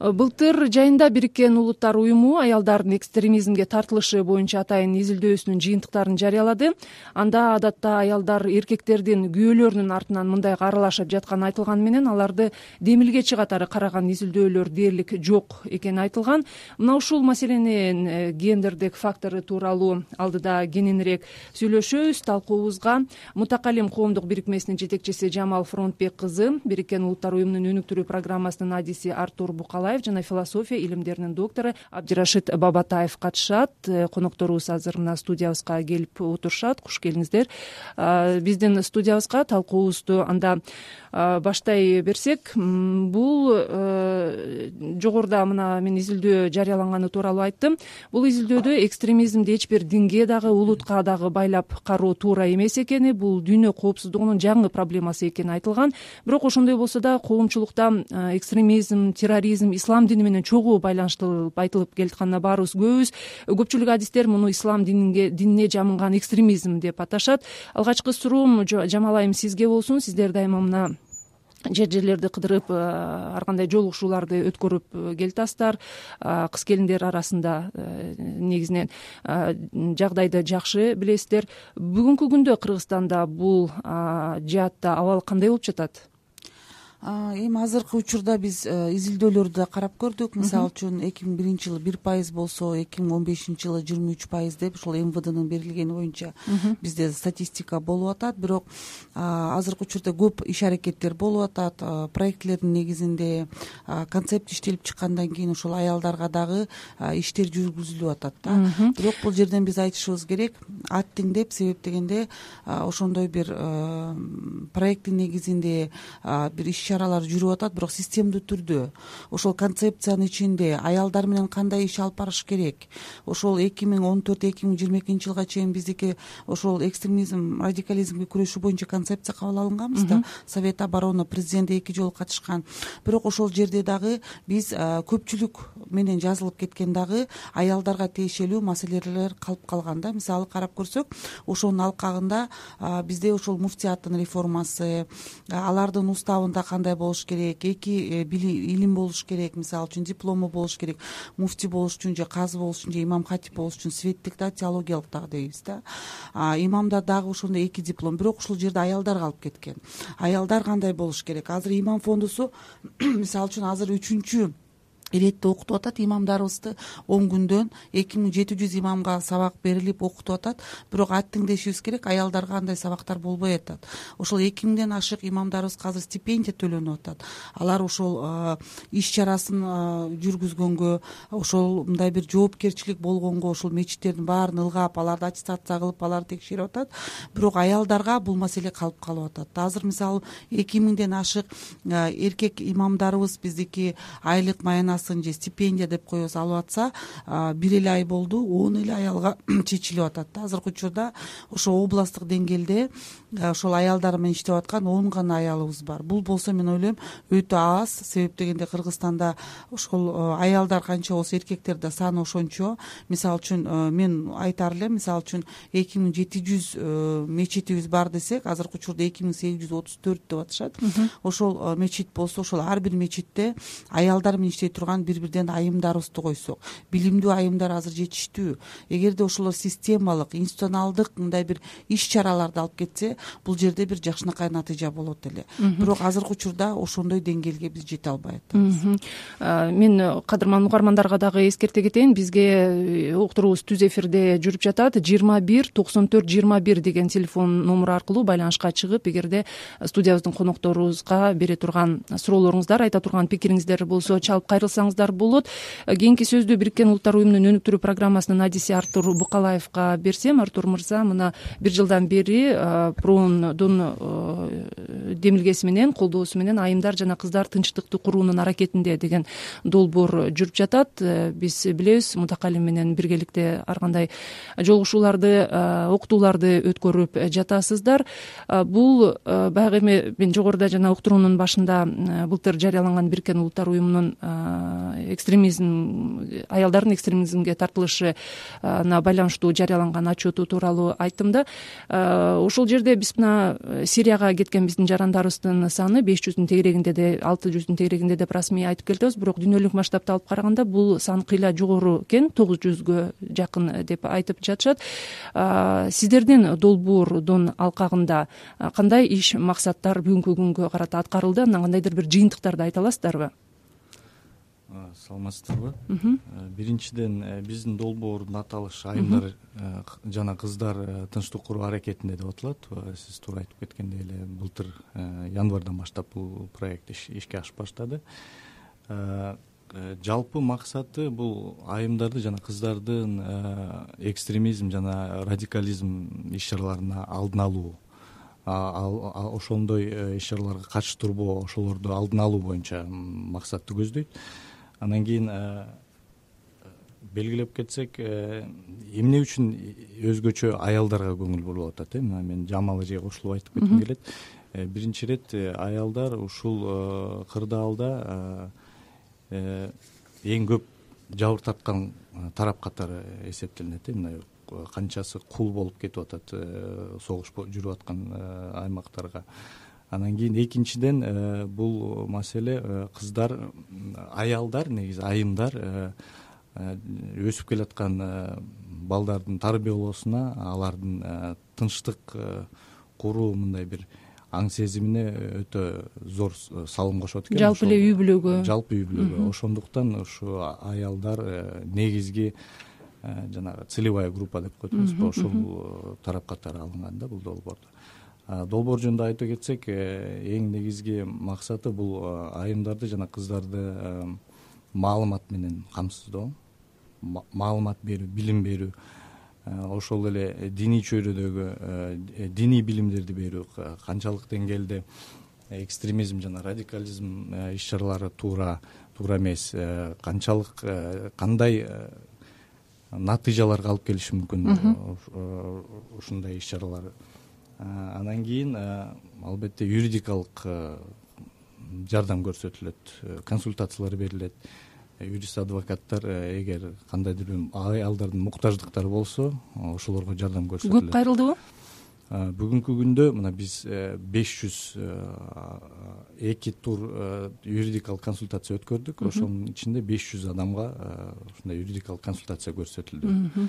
Э, былтыр жайында бириккен улуттар уюму аялдардын экстремизмге тартылышы боюнча атайын изилдөөсүнүн жыйынтыктарын жарыялады. Анда адатта аялдар эркектердин күйөөлөрүнүн артынан мындай аралашып жатканы айтылганы менен аларды демилгечи катары караган изилдөөлөр дээрлик жок экени айтылган. Мына ушул маселенин э, гендердик фактору тууралуу алдыда кененирээк сүйлөшөбүз талкуубузга мутакалим коомдук бирикмесинин жетекчиси жамал фронтбек кызы бириккен улуттар уюмунун өнүктүрүү программасынын адиси артур жана философия илимдеринин доктору абдирашид бабатаев катышат э, конокторубуз азыр мына студиябызга келип отурушат. Куш келиңиздер. Биздин студиябызга талкуубузду анда баштай берсек. Бул э, жогоруда мына мен изилдөө жарыяланганы тууралуу айттым. Бул изилдөөдө экстремизмди эч бир динге дагы улутка дагы байлап кароо туура эмес экени бул дүйнө коопсуздугунун жаңы проблемасы экени айтылган. Бирок ошондой болсо да коомчулукта э, экстремизм терроризм ислам дини менен чогуу байланыштырылып айтылып келатканына баарыбыз күбөбүз көпчүлүк адистер муну ислам динине жамынган экстремизм деп аташат. Алгачкы суроом жамал айым сизге болсун. Сиздер дайыма мына жер жерлерди кыдырып э, ар кандай жолугушууларды өткөрүп э, келатасыздар. Э, кыз келиндер арасында негизинен жагдайды жакшы билесиздер. Бүгүнкү күндө кыргызстанда бул жаатта абал кандай болуп жатат эми азыркы учурда биз э, изилдөөлөрдү да карап көрдүк. Мисалы үчүн эки миң биринчи жылы бир пайыз болсо эки миң он бешинчи жылы жыйырма үч пайыз деп ушул мвднын берилгени боюнча бизде статистика болуп атат. Бирок азыркы учурда көп иш аракеттер болуп атат. Проектилердин негизинде концепт иштелип чыккандан кийин ушул аялдарга дагы иштер жүргүзүлүп атат да. Бирок бул жерден биз айтышыбыз керек аттиңдеп себеп дегенде ошондой бир э, проекттин негизинде бир иш чаралар жүрүп атат бирок системдүү түрдө. Ошол концепциянын ичинде аялдар менен кандай иш алып барыш керек? Ошол эки миң он төрт эки миң жыйырма экинчи жылга чейин биздики ошол экстремизм радикализмге күрөшүү боюнча концепция кабыл алынганбыз да? Совет обороны президент эки жолу катышкан. Бирок ошол жерде дагы биз көпчүлүк менен жазылып кеткен дагы аялдарга тиешелүү маселелер калып калган да? Мисалы карап көрсөк ошонун алкагында бизде ошол муфтияттын реформасы алардын уставында кандай болуш керек эки э, илим болуш керек мисалы үчүн диплому болуш керек муфтий болуш үчүн же казы болуш үчүн же имам хатип болуш үчүн светтик да теологиялык дагы дейбиз да имамда дагы ошондой эки диплом бирок ушул жерде аялдар калып кеткен. Аялдар кандай болуш керек? Азыр имам фондусу мисалы үчүн азыр үчүнчү иретте окутуп атат имамдарыбызды он күндөн эки миң жети жүз имамга сабак берилип окутуп атат. Бирок аттиңдешибиз керек аялдарга андай сабактар болбой атат. Ошол эки миңден ашык имамдарыбызга азыр стипендия төлөнүп атат. Алар ошол иш чарасын жүргүзгөнгө ошол мындай бир жоопкерчилик болгонго ушул мечиттердин баарын ылгап аларды аттестация кылып аларды текшерип атат. Бирок аялдарга бул маселе калып калып атат. Азыр мисалы эки миңден ашык эркек имамдарыбыз биздики айлык маянасы же стипендия деп коебуз алып атса бир эле ай болду он эле аялга чечилип атат да. Азыркы учурда ошо областтык деңгээлде ошол аялдар менен иштеп аткан он гана аялыбыз бар. Бул болсо мен ойлойм өтө аз. Себеп дегенде кыргызстанда ошол аялдар канча болсо эркектер да саны ошончо. Мисалы үчүн мен айтаар элем мисалы үчүн эки миң жети жүз мечитибиз бар десек азыркы учурда эки миң сегиз жүз отуз төрт деп атышат. Ошол мечит болсо ошол ар бир мечитте аялдар менен иштей турган бир бирден айымдарыбызды койсок. Билимдүү айымдар азыр жетиштүү. Эгерде ошолор системалык институционалдык мындай бир иш чараларды алып кетсе бул жерде бир жакшынакай натыйжа болот эле. Бирок азыркы учурда ошондой деңгээлге биз жете албай атабыз мен кадырман угармандарга дагы эскерте кетейин. Бизге э, уктуруубуз түз эфирде жүрүп жатат. жыйырма бир токсон төрт жыйырма бир деген телефон номуру аркылуу байланышка чыгып эгерде студиябыздын конокторубузга бере турган суроолоруңуздар айта турган пикириңиздер болсо чалып кайрылсаңыз болот. Кийинки сөздү бириккен улуттар уюмунун өнүктүрүү программасынын адиси артур букалаевка берсем артур мырза мына бир жылдан бери проондун демилгеси менен колдоосу менен айымдар жана кыздар тынчтыкты куруунун аракетинде деген долбоор жүрүп жатат. Э, биз билебиз мутакалим менен биргеликте ар кандай жолугушууларды окутууларды өткөрүп жатасыздар. Бул баягы эми мен жогоруда жана уктуруунун башында былтыр жарыяланган бириккен улуттар уюмунун экстремизм аялдардын экстремизмге тартылышына байланыштуу жарыяланган отчету тууралуу айттым да. Ошол жерде биз мына сирияга кеткен биздин жарандарыбыздын саны беш жүздүн тегерегинде де алты жүздүн тегерегинде деп расмий айтып келатебиз бирок дүйнөлүк масштабта алып караганда бул сан кыйла жогору экен тогуз жүзгө жакын деп айтып жатышат. Сиздердин долбоордун алкагында кандай иш максаттар бүгүнкү күнгө карата аткарылды? Андан кандайдыр бир жыйынтыктарды айта аласыздарбы саламатсыздарбы биринчиден э, биздин долбоордун аталышы айымдар э, жана кыздар э, тынчтык куруу аракетинде деп аталат сиз туура айтып кеткендей эле былтыр январдан баштап бул проект ишке ашып баштады. Жалпы максаты бул айымдарды жана кыздардын экстремизм жана радикализм иш чараларына алдын алуу ошондой иш чараларга катыш турбоо ошолорду алдын алуу боюнча максатты көздөйт андан кийин белгилеп кетсек э, эмне үчүн өзгөчө аялдарга көңүл бурулуп атат э? Мына мен жамал эжеге кошулуп айтып кетким келет. Э, биринчи ирет э, аялдар ушул кырдаалда эң көп жабыр тарткан тарап катары эсептелинет э? Мына канчасы кул болуп кетип атат согуш жүрүп аткан аймактарга анан кийин экинчиден э, бул маселе э, кыздар аялдар негизи айымдар э, өсүп келаткан балдардын тарбиялоосуна алардын тынчтык куруу мындай бир аң сезимине өтө зор салым кошот экен. Жалпы эле үй бүлөгө жалпы үй бүлөгө ошондуктан ушу аялдар негизги жанагы целевая группа деп коет эмеспи ошол тарап катары алынган да бул долбоордо долбоор жөнүндө айта кетсек э, эң негизги максаты бул айымдарды жана кыздарды э, маалымат менен камсыздоо маалымат берүү билим берүү. Э, ошол эле диний чөйрөдөгү диний билимдерди берүү канчалык деңгээлде экстремизм жана радикализм иш чаралары туура туура эмес. Канчалык кандай натыйжаларга алып келиши мүмкүн ушундай иш чаралар андан кийин албетте юридикалык жардам көрсөтүлөт консультациялар берилет. Юрист адвокаттар эгер кандайдыр бир аялдардын муктаждыктары болсо ошолорго жардам көрсөтүлөт. көп кайрылдыбы бүгүнкү күндө мына биз беш жүз эки тур юридикалык консультация өткөрдүк. Ошонун ичинде беш жүз адамга ушундай юридикалык консультация көрсөтүлдү.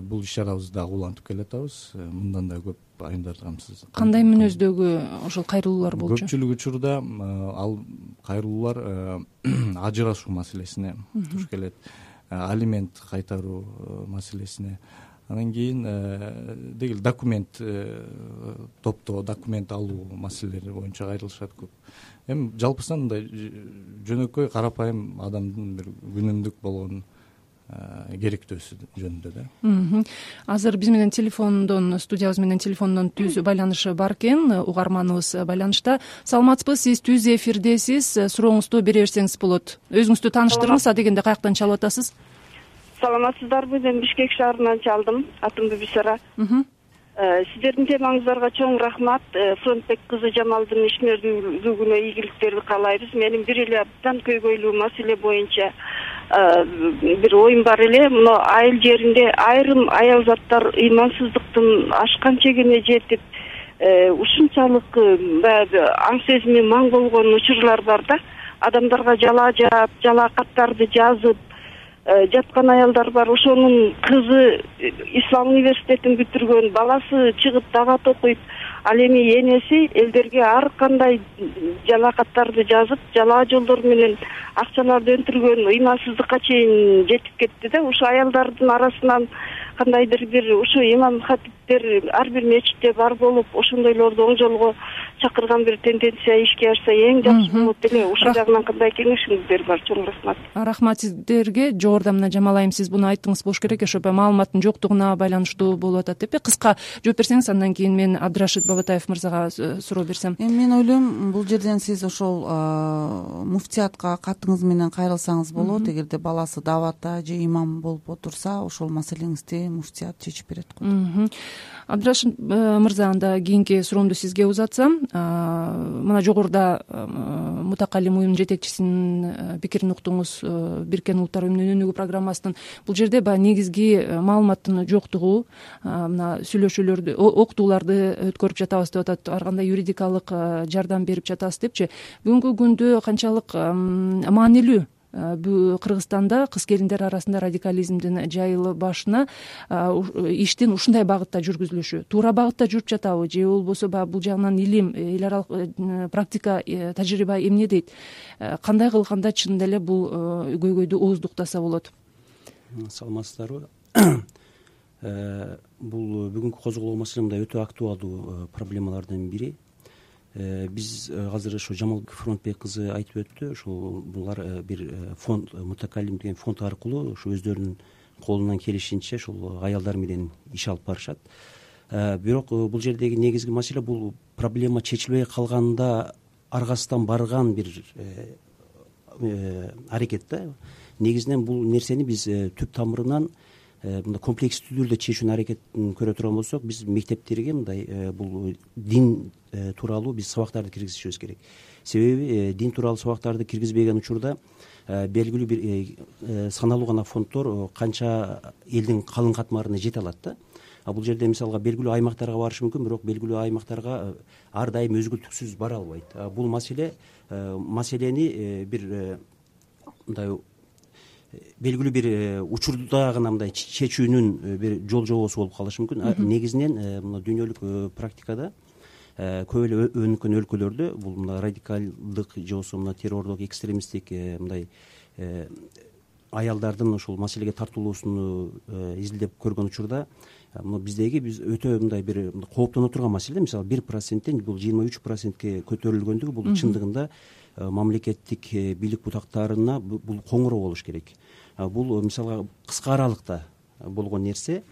Бул иш чарабызды дагы улантып келатабыз. Мындан да көп кандай мүнөздөгү ошол кайрылуулар болчу? Көпчүлүк учурда ал кайрылуулар ажырашуу маселесине туш келет. Алимент кайтаруу маселесине. Андан кийин деги эле документ топтоо документ алуу маселелери боюнча кайрылышат көп. Эми жалпысынан мындай жөнөкөй карапайым адамдын бир күнүмдүк болгон Э, керектөөсү жөнүндө да. Азыр биз менен телефондон студиябыз менен телефондон түз байланыш бар экен угарманыбыз байланышта. Саламатсызбы сиз? Түз эфирдесиз. Сурооңузду бере берсеңиз болот өзүңүздү тааныштырыңыз адегенде каяктан чалып атасыз? Саламатсыздарбы? Мен бишкек шаарынан чалдым. Атым бибисара э, сиздердин темаңыздарга чоң рахмат. Э, фронтбек кызы жамалдын ишмердүүлүгүнө ийгиликтерди каалайбыз. Менин бир эле абдан көйгөйлүү маселе боюнча. Э, бир оюм бар эле. Мына айыл жеринде айрым аял заттар ыймансыздыктын ашкан чегине жетип э, ушунчалык э, баягы аң сезими маң болгон учурлар бар да. Адамдарга жалаа жаап жалаакаттарды жазып жаткан аялдар бар. Ошонун кызы ислам университетин бүтүргөн баласы чыгып дагат окуйт ал эми энеси элдерге ар кандай жалаакаттарды жазып жалаа жолдор менен акчаларды өнтүргөн ыймансыздыкка чейин жетип кетти да ушу аялдардын арасынан кандайдыр бир ушу имам хатиптер ар бир мечитте бар болуп ошондойлорду оң жолго чакырган бир тенденция ишке ашса эң жакшы болот эле ушул жагынан кандай кеңешиңиздер бар чоң рахмат рахмат сиздерге. Жогоруда мына жамал айым сиз буну айттыңыз болуш керек. Ошо маалыматтын жоктугуна байланыштуу болуп атат деп кыска жооп берсеңиз андан кийин мен абдырашид бабатаев мырзага суроо берсем. Эми мен ойлойм бул жерден сиз ошол муфтиятка катыңыз менен кайрылсаңыз болот. Эгерде баласы дааватта же имам болуп отурса ошол маселеңизди муфтият чечип берет го абдырашид э, мырза анда кийинки суроомду сизге узатсам мына жогоруда мутакалим уюмдун жетекчисинин пикирин уктуңуз бириккен улуттар уюмунун өнүгүү программасынын. Бул жерде баягы негизги маалыматтын жоктугу мына сүйлөшүүлөрдү окутууларды өткөрүп жатабыз деп атат ар кандай юридикалык жардам берип жатабыз депчи. Бүгүнкү күндө канчалык маанилүү кыргызстанда кыз келиндер арасында радикализмдин жайылбашына иштин ушундай багытта жүргүзүлүшү. Туура багытта жүрүп жатабы же болбосо баягы бул жагынан илим э, эл аралык э, практика э, тажрыйба эмне дейт? Кандай кылганда чынында эле бул көйгөйдү ооздуктаса болот? Саламатсыздарбы? Бул бүгүнкү козголгон маселе мындай өтө актуалдуу проблемалардын бири. Э, биз э, азыр ошо жамал фронтбек кызы айтып өттү ушул булар э, бир фонд мутакалим деген фонд аркылуу ушу өздөрүнүн колунан келишинче ушул аялдар менен иш алып барышат. Бирок бул жердеги негизги маселе бул проблема чечилбей калганда аргасыздан барган бир аракет да. Негизинен бул нерсени биз түп тамырынан мындай комплекстүү түрдө чечүүнүн аракетин көрө турган болсок биз мектептерге мындай бул дин Э, тууралуу биз сабактарды киргизишибиз керек. Себеби э, дин тууралуу сабактарды киргизбеген учурда э, белгилүү бир саналуу гана фонддор канча элдин калың катмарына жете алат да. А бул жерде мисалга белгилүү аймактарга барышы мүмкүн бирок белгилүү аймактарга ар дайым өзгүлтүксүз бара албайт бул маселе маселени бир мындай белгилүү бир учурда гана мындай чечүүнүн бир жол жобосу болуп калышы мүмкүн. Негизинен мына дүйнөлүк практикада Э, көп эле өнүккөн өлкөлөрдө бул мына радикалдык же болбосо мына террордук экстремисттик э, мындай э, аялдардын ушул маселеге тартылуусун изилдеп көргөн учурда биздеги биз өтө мындай бир кооптоно турган маселе. Мисалы бир проценттен бул жыйырма үч процентке көтөрүлгөндүгү бул чындыгында мамлекеттик бийлик бутактарына бул коңгуроо болуш керек. Бул мисалга кыска аралыкта болгон нерсе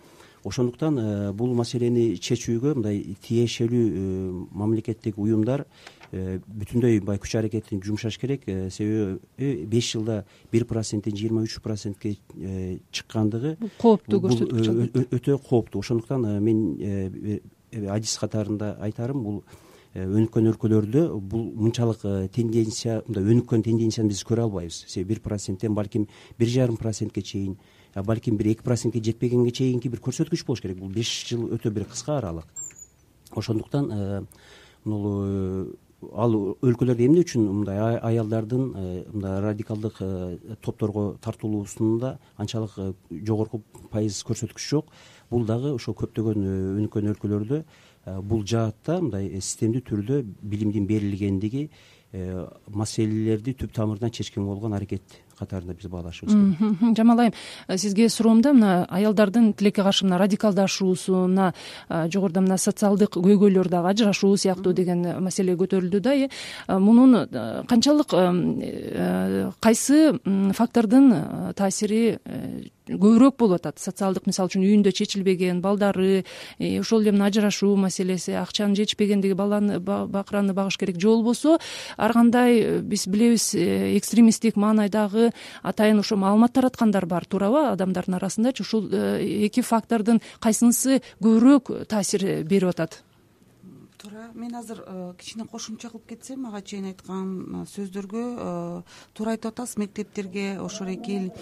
ошондуктан э, бул маселени чечүүгө мындай тиешелүү э, мамлекеттик уюмдар э, бүтүндөй баягы күч аракетин жумшаш керек. Себеби беш жылда бир проценттен жыйырма үч процентке чыккандыгы бул кооптуу көрсөткүч өтө кооптуу ошондуктан мен адис катарында айтарым бул өнүккөн өлкөлөрдө бул мынчалык тенденция мындай өнүккөн тенденцияны биз көрө албайбыз. Себеби бир проценттен балким бир жарым процентке чейин балким бир эки процентке жетпегенге чейинки бир көрсөткүч болуш керек. Бул беш жыл өтө бир кыска аралык. Ошондуктан э, э, ал өлкөлөрдө эмне үчүн мындай аялдардын э, мындай радикалдык топторго тартылуусунда анчалык жогорку пайыз көрсөткүч жок. Бул дагы ошо көптөгөн өнүккөн өлкөлөрдө бул жаатта мындай системдүү түрдө билимдин берилгендиги маселелерди түп тамырынан чечкен болгон аракет катарында биз баалашыбыз керек. Жамал айым сизге суроомда мына аялдардын тилекке каршы мына радикалдашуусуна жогоруда мына социалдык көйгөйлөр дагы ажырашуу сыяктуу деген маселе көтөрүлдү да э. Мунун канчалык э, кайсы фактордун таасири э, көбүрөөк болуп атат. Социалдык мисалы үчүн үйүндө чечилбеген балдары э, ошол эле мына ажырашуу маселеси акчанын жетишпегендиги баланы бакыраны багыш керек же болбосо ар кандай биз билебиз экстремисттик маанайдагы атайын ошо маалымат тараткандар бар. Туурабы адамдардын арасындачы ушул э, эки фактордун кайсынысы көбүрөөк таасир берип атат туура. Мен азыр э, кичине кошумча кылып кетсем ага чейин айткан э, сөздөргө э, туура айтып атасыз мектептерге ошол эки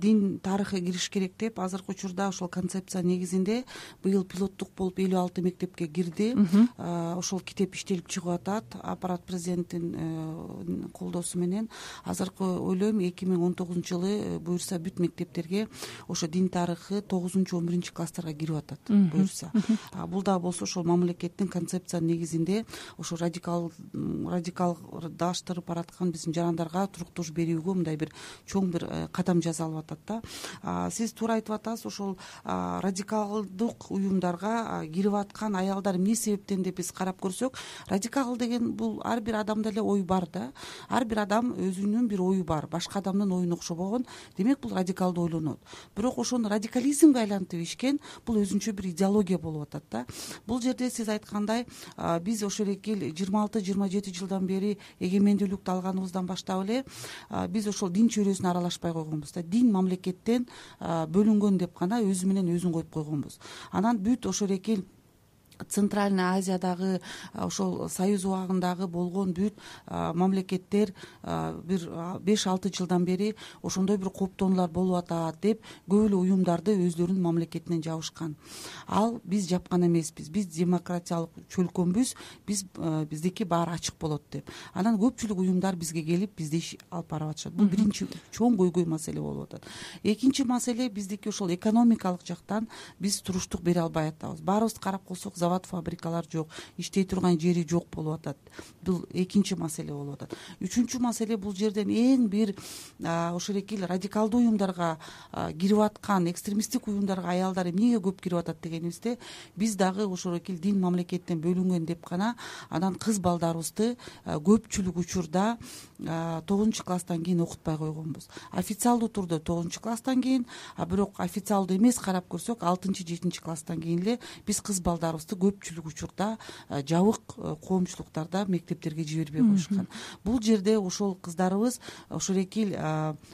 дин тарыхы кириш керек деп. Азыркы учурда ошол концепция негизинде быйыл пилоттук болуп элүү алты мектепке кирди. Ошол китеп иштелип чыгып атат. Аппарат президенттин колдоосу менен. Азыркы ойлойм эки миң он тогузунчу жылы буюрса бүт мектептерге ошо дин тарыхы тогузунчу он биринчи класстарга кирип атат буюрса. Бул дагы болсо ошол мамлекеттин концепциянын негизинде ошо радикал радикалдаштырып бараткан биздин жарандарга туруктуш берүүгө мындай бир чоң бир э, кадам жасалып атат да. Сиз туура айтып атасыз ошол радикалдык уюмдарга кирип аткан аялдар эмне себептен деп биз карап көрсөк? Радикал деген бул ар бир адамда эле ой бар да. Ар бир адам өзүнүн бир ою бар башка адамдын оюна окшобогон. Демек бул радикалдуу ойлонот. Бирок ошону радикализмге айлантып ишкен бул өзүнчө бир идеология болуп атат да. Бул жерде сиз айткандай биз ошол эки жыйырма алты жыйырма жети жылдан бери эгемендүүлүктү алганыбыздан баштап эле биз ошол дин чөйрөсүнө аралашпай койгонбуз да. Дин мамлекеттен бөлүнгөн деп гана өзү менен өзүн коюп койгонбуз. Анан бүт ошол эки центральный азиядагы ошол союз убагындагы болгон бүт мамлекеттер бир беш алты жылдан бери ошондой бир кооптонуулар болуп атат деп көп эле уюмдарды өздөрүнүн мамлекетинен жабышкан. Ал биз жапкан эмеспиз. Биз демократиялык чөлкөмбүз биз биздики баары ачык болот деп. Анан көпчүлүк уюмдар бизге келип бизде иш алып барып атышат. Бул биринчи чоң көйгөй маселе болуп атат. Экинчи маселе биздики ошол экономикалык жактан биз туруштук бере албай атабыз. Баарыбызды карап койсок завод фабрикалар жок иштей турган жери жок болуп атат. Бул экинчи маселе болуп атат. Үчүнчү маселе бул жерден эң бир ошол эле радикалдуу уюмдарга кирип аткан экстремисттик уюмдарга аялдар эмнеге көп кирип атат дегенибизде биз дагы ошол эле дин мамлекеттен бөлүнгөн деп гана анан кыз балдарыбызды көпчүлүк учурда тогузунчу класстан кийин окутпай койгонбуз. Официалдуу турдө тогузунчу класстан кийин а бирок официалдуу эмес карап көрсөк алтынчы жетинчи класстан кийин эле биз кыз балдарыбызды көпчүлүк учурда жабык э, коомчулуктарда мектептерге жибербей коюшкан. Бул жерде ошол кыздарыбыз ошол эки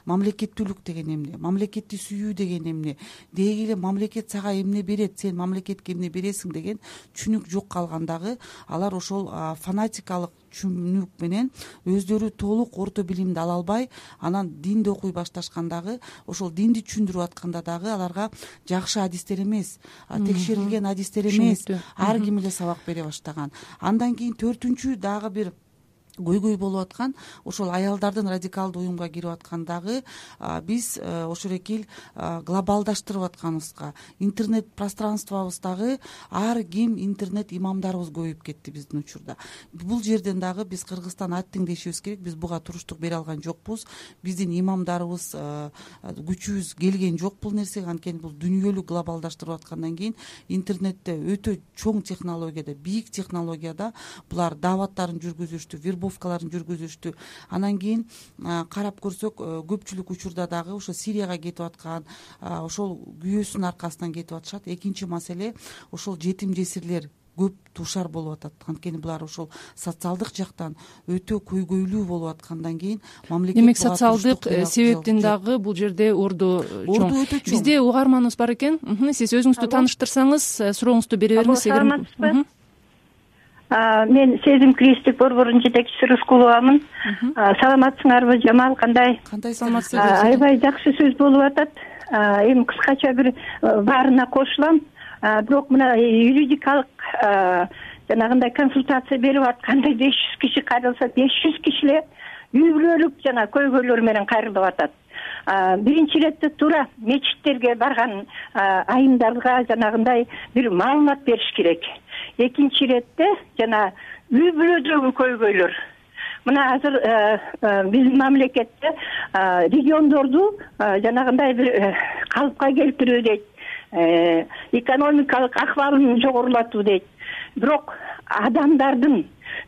мамлекеттүүлүк деген эмне мамлекетти сүйүү деген эмне деги эле мамлекет сага эмне берет сен мамлекетке эмне бересиң деген түшүнүк жок калгандагы алар ошол фанатикалык түшүнүк менен өздөрү толук орто билимди ала албай анан динди окуй башташкандагы ошол динди түшүндүрүп атканда дагы аларга жакшы адистер эмес текшерилген адистер эмес ар ким эле сабак бере баштаган. Андан кийин төртүнчү дагы бир көйгөй болуп аткан ошол аялдардын радикалдуу уюмга кирип аткандагы биз э, эки глобалдаштырып атканыбызга интернет пространствобуздагы ар ким интернет имамдарыбыз көбөйүп кетти биздин учурда. Бул жерден дагы биз кыргызстан аттиң дешибиз керек биз буга туруштук бере алган жокпуз. Биздин имамдарыбыз э, күчүбүз келген жок бул нерсеге. Анткени бул дүйнөлүк глобалдаштырып аткандан кийин интернетте өтө чоң технологияда бийик технологияда булар дааваттарын жүргүзүштү жүргүзүштү. Анан кийин карап көрсөк э, көпчүлүк учурда дагы ошо сирияга кетип аткан ошол күйөөсүнүн аркасынан кетип атышат. Экинчи маселе ошол жетим жесирлер көп дуушар болуп атат. Анткени булар ошол социалдык жактан өтө көйгөйлүү болуп аткандан кийин мамлекет демек социалдык э, себептен дагы бул жерде орду э, чоң. орду өтө чоң. Бизде угарманыбыз бар экен. Сиз өзүңүздү тааныштырсаңыз сурооңузду бере бериңиз саламатсызбы мен сезим кресттик борборунун жетекчиси рыскуловамын саламатсыңарбы жамал кандай? Кандай саламатсыз аябай жакшы сөз болуп атат. Эми кыскача бир баарына кошулам. Бирок мына юридикалык жанагындай консультация берип атканда беш жүз киши кайрылса беш жүз киши эле үй бүлөлүк жана көйгөйлөр менен кайрылып атат. Биринчи иретте туура мечиттерге барган айымдарга жанагындай бир маалымат бериш керек экинчи иретте жана үй бүлөдөгү көйгөйлөр мына азыр э, э, биздин мамлекетте э, региондорду жанагындай бир калыпка келтирүү дейт. Экономикалык акыбалын жогорулатуу дейт. Бирок адамдардын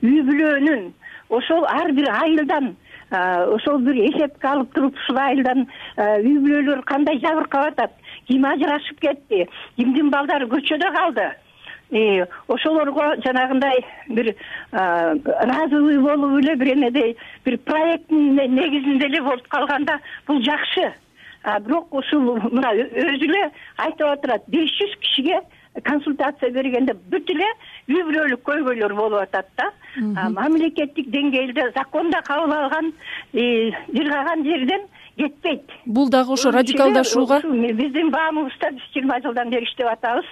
үй бүлөнүн ошол ар бир айылдан ошол бир эсепке алып туруп ушул айылдан үй бүлөлөр кандай жабыркап атат? Ким ажырашып кетти. Кимдин балдары көчөдө калды ошолорго жанагындай бир ыраазы болуп эле бир эмедей бир проекттин негизинде эле болуп калганда бул жакшы. Бирок ушул мына өзү эле айтып отурат беш жүз кишиге консультация бергенде бүт эле үй бүлөлүк көйгөйлөр болуп атат да. Мамлекеттик деңгээлде закондо кабыл алган бир калган жерден кетпейт бул дагы ошо радикалдашууга биздин баамыбызда биз жыйырма жылдан бери иштеп атабыз.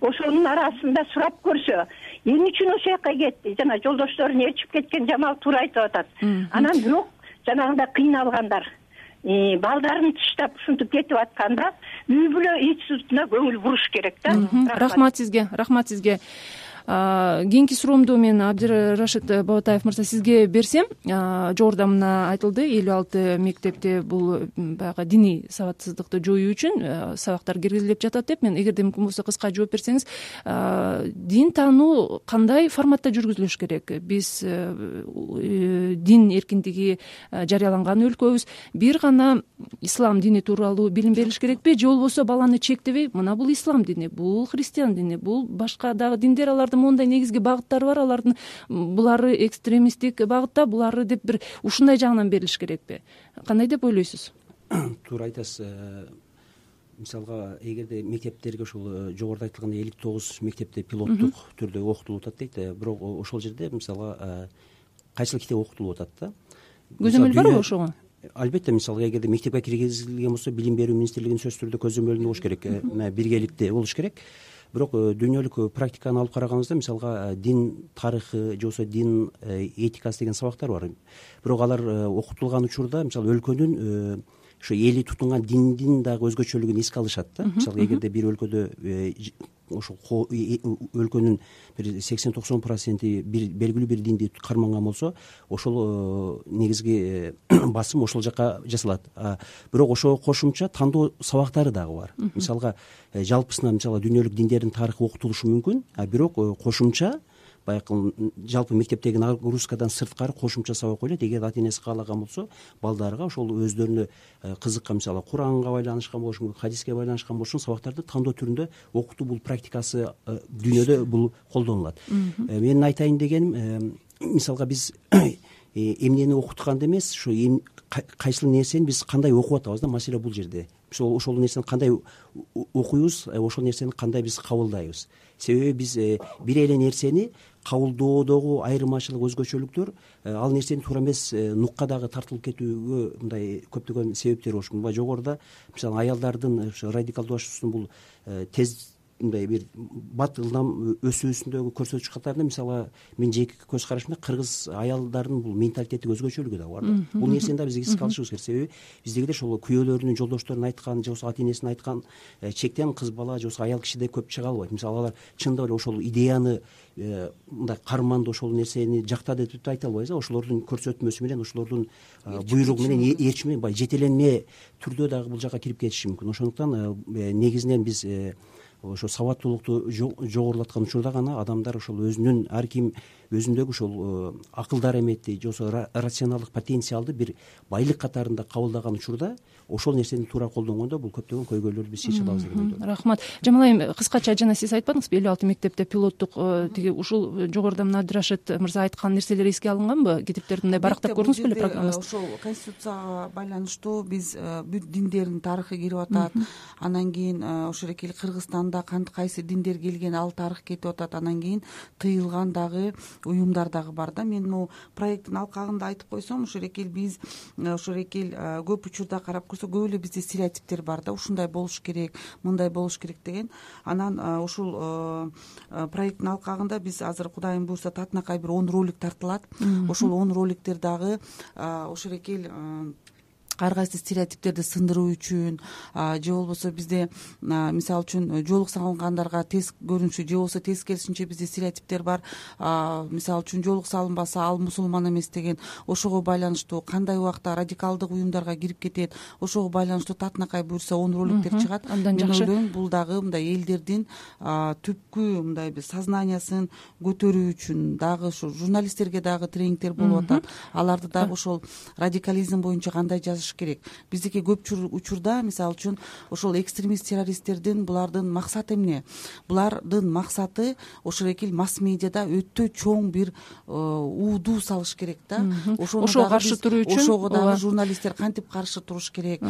Ошонун арасында сурап көрсө эмне үчүн ошол жака кетти. Жана жолдошторун ээрчип кеткен жамал туура айтып атат. Анан бирок жанагындай кыйналгандар. Балдарын таштап ушинтип кетип атканда үй бүлө институтуна көңүл буруш керек да. Рахмат сизге рахмат сизге кийинки суроомду мен абдирашид бабатаев мырза сизге берсем жогоруда мына айтылды элүү алты мектепте бул баягы диний сабатсыздыкты жоюу үчүн сабактар киргизилип жатат деп мен эгерде мүмкүн болсо кыска жооп берсеңиз дин таануу кандай форматта жүргүзүлүш керек? Биз э, э, дин эркиндиги жарыяланган өлкөбүз. Бир гана ислам дини тууралуу билим берилиш керекпи? Же болбосо баланы чектебей мына бул ислам дини бул христиан дини бул башка дагы диндер алардын моундай негизги багыттары бар алардын булары экстремисттик багытта булары деп бир ушундай жагынан берилиш керекпи кандай деп ойлойсуз? Туура айтасыз э, мисалга эгерде мектептерге ушул жогоруда айтылгандай элүү тогуз мектепте пилоттук түрдө окутулуп атат дейт бирок ошол жерде мисалга кайсыл китеп окутулуп атат да? Көзөмөл барбы ошого? Албетте мисалы ээгерде мектепке киргизилген болсо билим берүү министрлигинин сөзсүз түрдө көзөмөлүндө болуш керек биргеликте болуш керек бирок э, дүйнөлүк э, практиканы алып караганыбызда мисалга э, дин тарыхы же болбосо дин этикасы деген сабактар бар. Бирок алар окутулган учурда мисалы өлкөнүн ошо эли тутунган диндин дагы өзгөчөлүгүн эске алышат да. Мисалы эгерде бир өлкөдө ошол өлкөнүн бир сексен токсон проценти бир белгилүү бир динди карманган болсо ошол негизги басым ошол жака жасалат. Бирок ошого кошумча тандоо сабактары дагы бар. Мисалга жалпысынан мисалы дүйнөлүк диндердин тарыхы окутулушу мүмкүн. А бирок кошумча баягы жалпы мектептеги нагрузкадан сырткары кошумча сабак коюлат эгер ата энеси каалаган болсо балдарга ошол өздөрүнө э, кызыккан мисалы куранга байланышкан болушу мүмкүн хадиске байланышкан болушу мүмкүн. Сабактарды тандоо түрүндө окутуу бул практикасы э, дүйнөдө бул колдонулат. Э, менин айтайын дегеним мисалга биз эмнени окутканды эмес ушу кайсыл нерсени биз кандай окуп атабыз да? Маселе бул жерде ошол нерсени кандай окуйбуз ошол нерсени кандай биз кабылдайбыз. Себеби биз бир эле нерсени кабылдоодогу айырмачылык өзгөчөлүктөр э, ал нерсени туура эмес э, нукка дагы тартылып кетүүгө мындай көптөгөн себептер болушу мүмкүн. Баягы жогоруда мисалы аялдардын ошо радикалдашуусунун бул э, тез мындай бир бат ылдам өсүүсүндөгү көрсөтүч катарында мисалы менин жеке көз карашымда кыргыз аялдарынын бул менталитеттик өзгөчөлүгү дагы бар да бул нерсени дагы биз эске алышыбыз керек. Себеби биздегидер ошол күйөөлөрүнүн жолдошторунун айткан же болбосо ата энесинин айткан э, чектен кыз бала же болбосо аял кишиде көп чыга албайт. Мисалы алар чындап эле ошол идеяны э, мындай карманды ошол нерсени жактады деп айта албайбыз э ошолордун көрсөтмөсү менен ошолордун буйругу менен ээрчими менен баягы жетеленме түрдө дагы бул жака кирип кетиши мүмкүн. Ошондуктан негизинен биз ошо сабаттуулукту жогорулаткан учурда гана адамдар ошол өзүнүн ар ким өзүндөгү ушул э, акылдар эметти же болбосо рационалдык потенциалды бир байлык катарында кабылдаган учурда ошол нерсени туура колдонгондо бул көптөгөн көйгөйлөрдү биз чече алабыз деген ойдомун рахмат. Жамал айым кыскача жана сиз айтпадыңызбы элүү алты мектепте пилоттук э, тиги ушул жогоруда мына абдырашид мырза айткан нерселер эске алынганбы? Китептерди мындай барактап көрдүңүз беле программабызды ошол конституцияга байланыштуу биз э, бүт диндердин тарыхы кирип атат. Анан кийин ошол эле кыргызстанда кайсы диндер келген ал тарых кетип атат. Анан кийин тыйылган дагы уюмдар дагы бар да. Мен могу проекттин алкагында айтып койсом ушул эл биз э, ушул эки эл э, көп учурда карап көрсөк көп эле бизде стереотиптер бар да. Ушундай болуш керек мындай болуш керек деген. Анан э, ушул проекттин алкагында биз азыр кудайым буюрса татынакай бир он ролик тартылат. Ошол он роликтер дагы ошол эл ар кайсы стереотиптерди сындыруу үчүн же болбосо бизде мисалы үчүн э, жоолук салынгандарга тез көрүнүшү же болбосо тескерисинче бизде стереотиптер бар. Мисалы үчүн жоолук салынбаса ал мусулман эмес деген ошого байланыштуу кандай убакта радикалдык уюмдарга кирип кетет ошого байланыштуу татынакай буюрса он роликтер чыгат. Абдан жакшы. мен ойлойм бул дагы мындай элдердин түпкү мындай бир сознаниясын көтөрүү үчүн дагы ушу журналисттерге дагы тренингдер болуп атат. Аларды дагы ошол радикализм боюнча кандай жазыш керек. Биздики көп учурда мисалы үчүн ошол экстремист террористтердин булардын максаты эмне? Булардын максаты ошол эки эл масс медиада өтө чоң бир э, уудуу салыш керек да. Ошого каршы туруу үчүн? ошого дагы журналисттер кантип каршы туруш керек?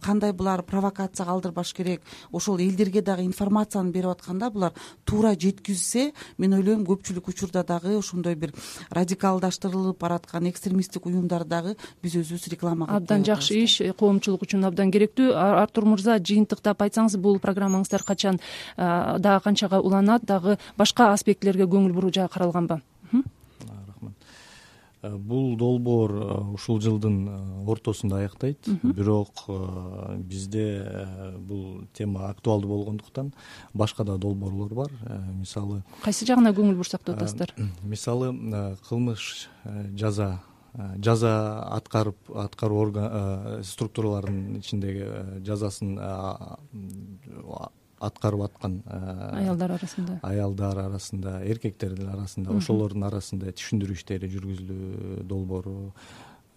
Кандай булар провокация калтырбаш керек? Ошол элдерге дагы информацияны берип атканда булар туура жеткизсе мен ойлойм көпчүлүк учурда дагы ошондой бир радикалдаштырылып бараткан экстремисттик уюмдарды дагы биз өзүбүз реклама кылып абдан жакшы жакшы иш коомчулук үчүн абдан керектүү. Артур мырза жыйынтыктап айтсаңыз бул программаңыздар качан дагы канчага уланат дагы башка аспектилерге көңүл буруу жагы каралганбы рахмат. Бул долбоор ушул жылдын ортосунда аяктайт. Бирок бизде бул тема актуалдуу болгондуктан башка да долбоорлор бар. Мисалы кайсы жагына көңүл бурсак деп атасыздар мисалы кылмыш жаза жаза аткарып аткаруу орган структураларынын ичиндеги жазасын аткарып аткан аялдар арасында. аялдар арасында эркектердин арасында ошолордун арасында түшүндүрүү иштери жүргүзүлүү долбоору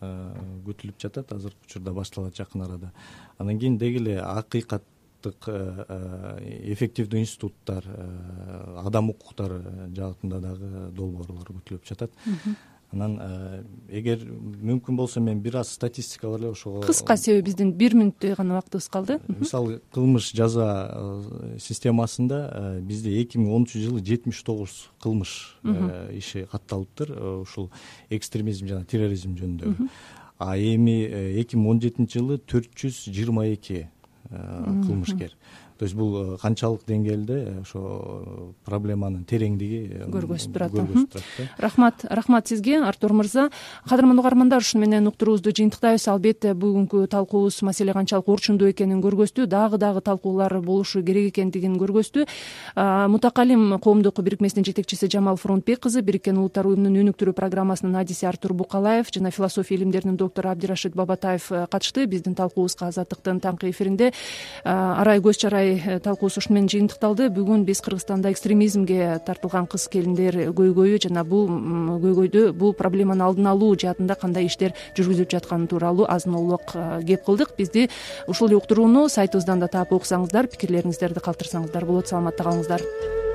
күтүлүп жатат. Азыркы учурда башталат жакын арада. Анан кийин деги эле акыйкаттык эффективдүү институттар адам укуктары жаатында дагы долбоорлор күтүлүп жатат анан эгер мүмкүн болсо мен бир аз статистика бар эле ошого кыска себеби биздин бир мүнөттөй гана убактыбыз калды. Мисалы кылмыш жаза системасында бизде эки миң онунчу жылы жетимиш тогуз кылмыш иши катталыптыр ушул экстремизм жана терроризм жөнүндөгү а эми эки миң он жетинчи жылы төрт жүз жыйырма эки кылмышкер то есть бул э, канчалык деңгээлде э, ошо проблеманын тереңдиги э, көргөзүп турат көргөзүп турат да. Рахмат рахмат сизге артур мырза. Кадырман угармандар ушуну менен уктуруубузду жыйынтыктайбыз. Албетте бүгүнкү талкуубуз маселе канчалык орчундуу экенин көргөздү дагы дагы талкуулар болушу керек экендигин көргөздү мутакалим коомдук бирикмесинин жетекчиси жамал фронтбек кызы бириккен улуттар уюмунун өнүктүрүү программасынын адиси артур букалаев жана философия илимдеринин доктору абдирашид бабатаев катышты. Биздин талкуубузга азаттыктын таңкы эфиринде арай көз чарай Э, талкуубуз ушуну менен жыйынтыкталды. Бүгүн биз кыргызстанда экстремизмге тартылган кыз келиндер көйгөйү жана бул көйгөйдү бул проблеманы алдын алуу жаатында кандай иштер жүргүзүлүп жатканы тууралуу азын э, кеп кылдык. Бизди ушул эле уктурууну сайтыбыздан да таап окусаңыздар пикирлериңиздерди калтырсаңыздар болот саламатта калыңыздар